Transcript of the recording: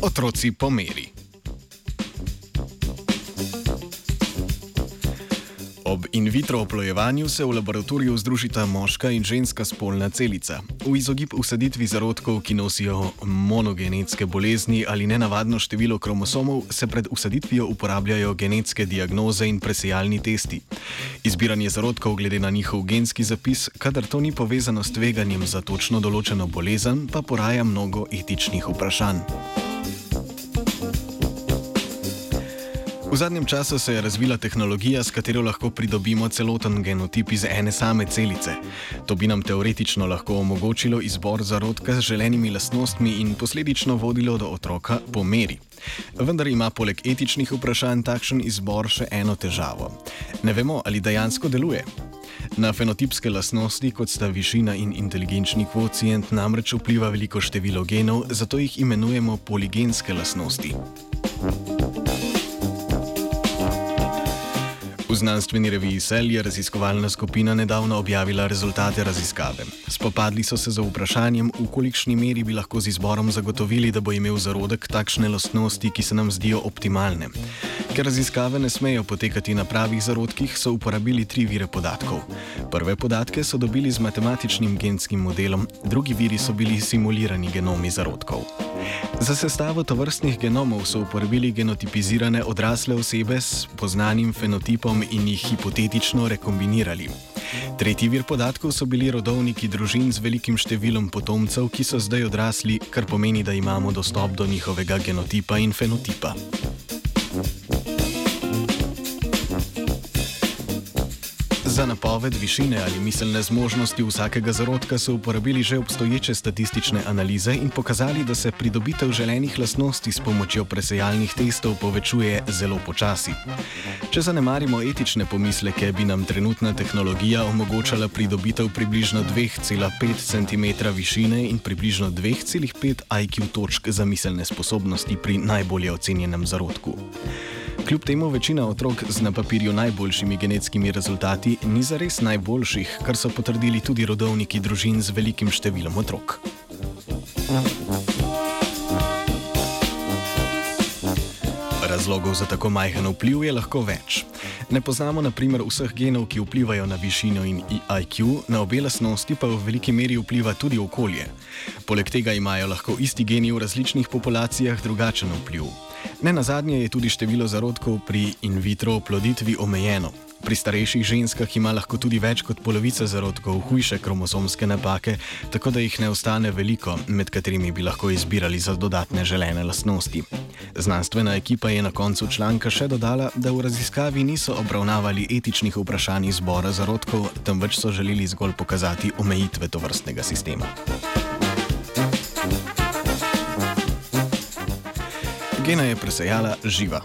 Otroci po meri. Ob in vitro oplojevanju se v laboratoriju združita moška in ženska spolna celica. V izogib usaditvi zarodkov, ki nosijo monogenetske bolezni ali nenavadno število kromosomov, se pred usaditvijo uporabljajo genetske diagnoze in presejalni testi. Izbiranje zarodkov glede na njihov genski zapis, kadar to ni povezano s tveganjem za točno določeno bolezen, pa poraja mnogo etičnih vprašanj. V zadnjem času se je razvila tehnologija, s katero lahko pridobimo celoten genotip iz ene same celice. To bi nam teoretično lahko omogočilo izbor zarodka z želenimi lastnostmi in posledično vodilo do otroka po meri. Vendar ima poleg etičnih vprašanj takšen izbor še eno težavo. Ne vemo, ali dejansko deluje. Na fenotipske lastnosti, kot sta višina in inteligenčni kvocijent, namreč vpliva veliko število genov, zato jih imenujemo poligenske lastnosti. V znanstveni reviji Cell je raziskovalna skupina nedavno objavila rezultate raziskave. Spopadli so se z vprašanjem, v kolikšni meri bi lahko z izborom zagotovili, da bo imel zarodek takšne lastnosti, ki se nam zdijo optimalne. Ker raziskave ne smejo potekati na pravih zarodkih, so uporabili tri vire podatkov. Prve podatke so dobili z matematičnim genskim modelom, drugi viri so bili simulirani genomi zarodkov. Za sestavo tovrstnih genomov so uporabili genotipizirane odrasle osebe s poznanim fenotipom in jih hipotetično rekombinirali. Tretji vir podatkov so bili rodovniki družin z velikim številom potomcev, ki so zdaj odrasli, kar pomeni, da imamo dostop do njihovega genotipa in fenotipa. Za napoved višine ali miselne zmožnosti vsakega zarodka so uporabili že obstoječe statistične analize in pokazali, da se pridobitev želenih lastnosti s pomočjo presejalnih testov povečuje zelo počasi. Če zanemarimo etične pomisleke, bi nam trenutna tehnologija omogočala pridobitev približno 2,5 cm višine in približno 2,5 IQ točk za miselne sposobnosti pri najbolje ocenjenem zarodku. Kljub temu večina otrok z na papirju najboljšimi genetskimi rezultati ni zares najboljših, kar so potrdili tudi rodovniki družin z velikim številom otrok. Razlogov za tako majhen vpliv je lahko več. Ne poznamo naprimer vseh genov, ki vplivajo na višino in IQ, na obe lasnosti pa v veliki meri vpliva tudi okolje. Poleg tega imajo lahko isti geni v različnih populacijah drugačen vpliv. Ne na zadnje je tudi število zarodkov pri in vitro oploditvi omejeno. Pri starejših ženskah ima lahko tudi več kot polovica zarodkov hujše kromosomske napake, tako da jih ne ostane veliko, med katerimi bi lahko izbirali za dodatne želene lastnosti. Znanstvena ekipa je na koncu članka še dodala, da v raziskavi niso obravnavali etičnih vprašanj izbora zarodkov, temveč so želeli zgolj pokazati omejitve tovrstnega sistema. Gena je presejala živa.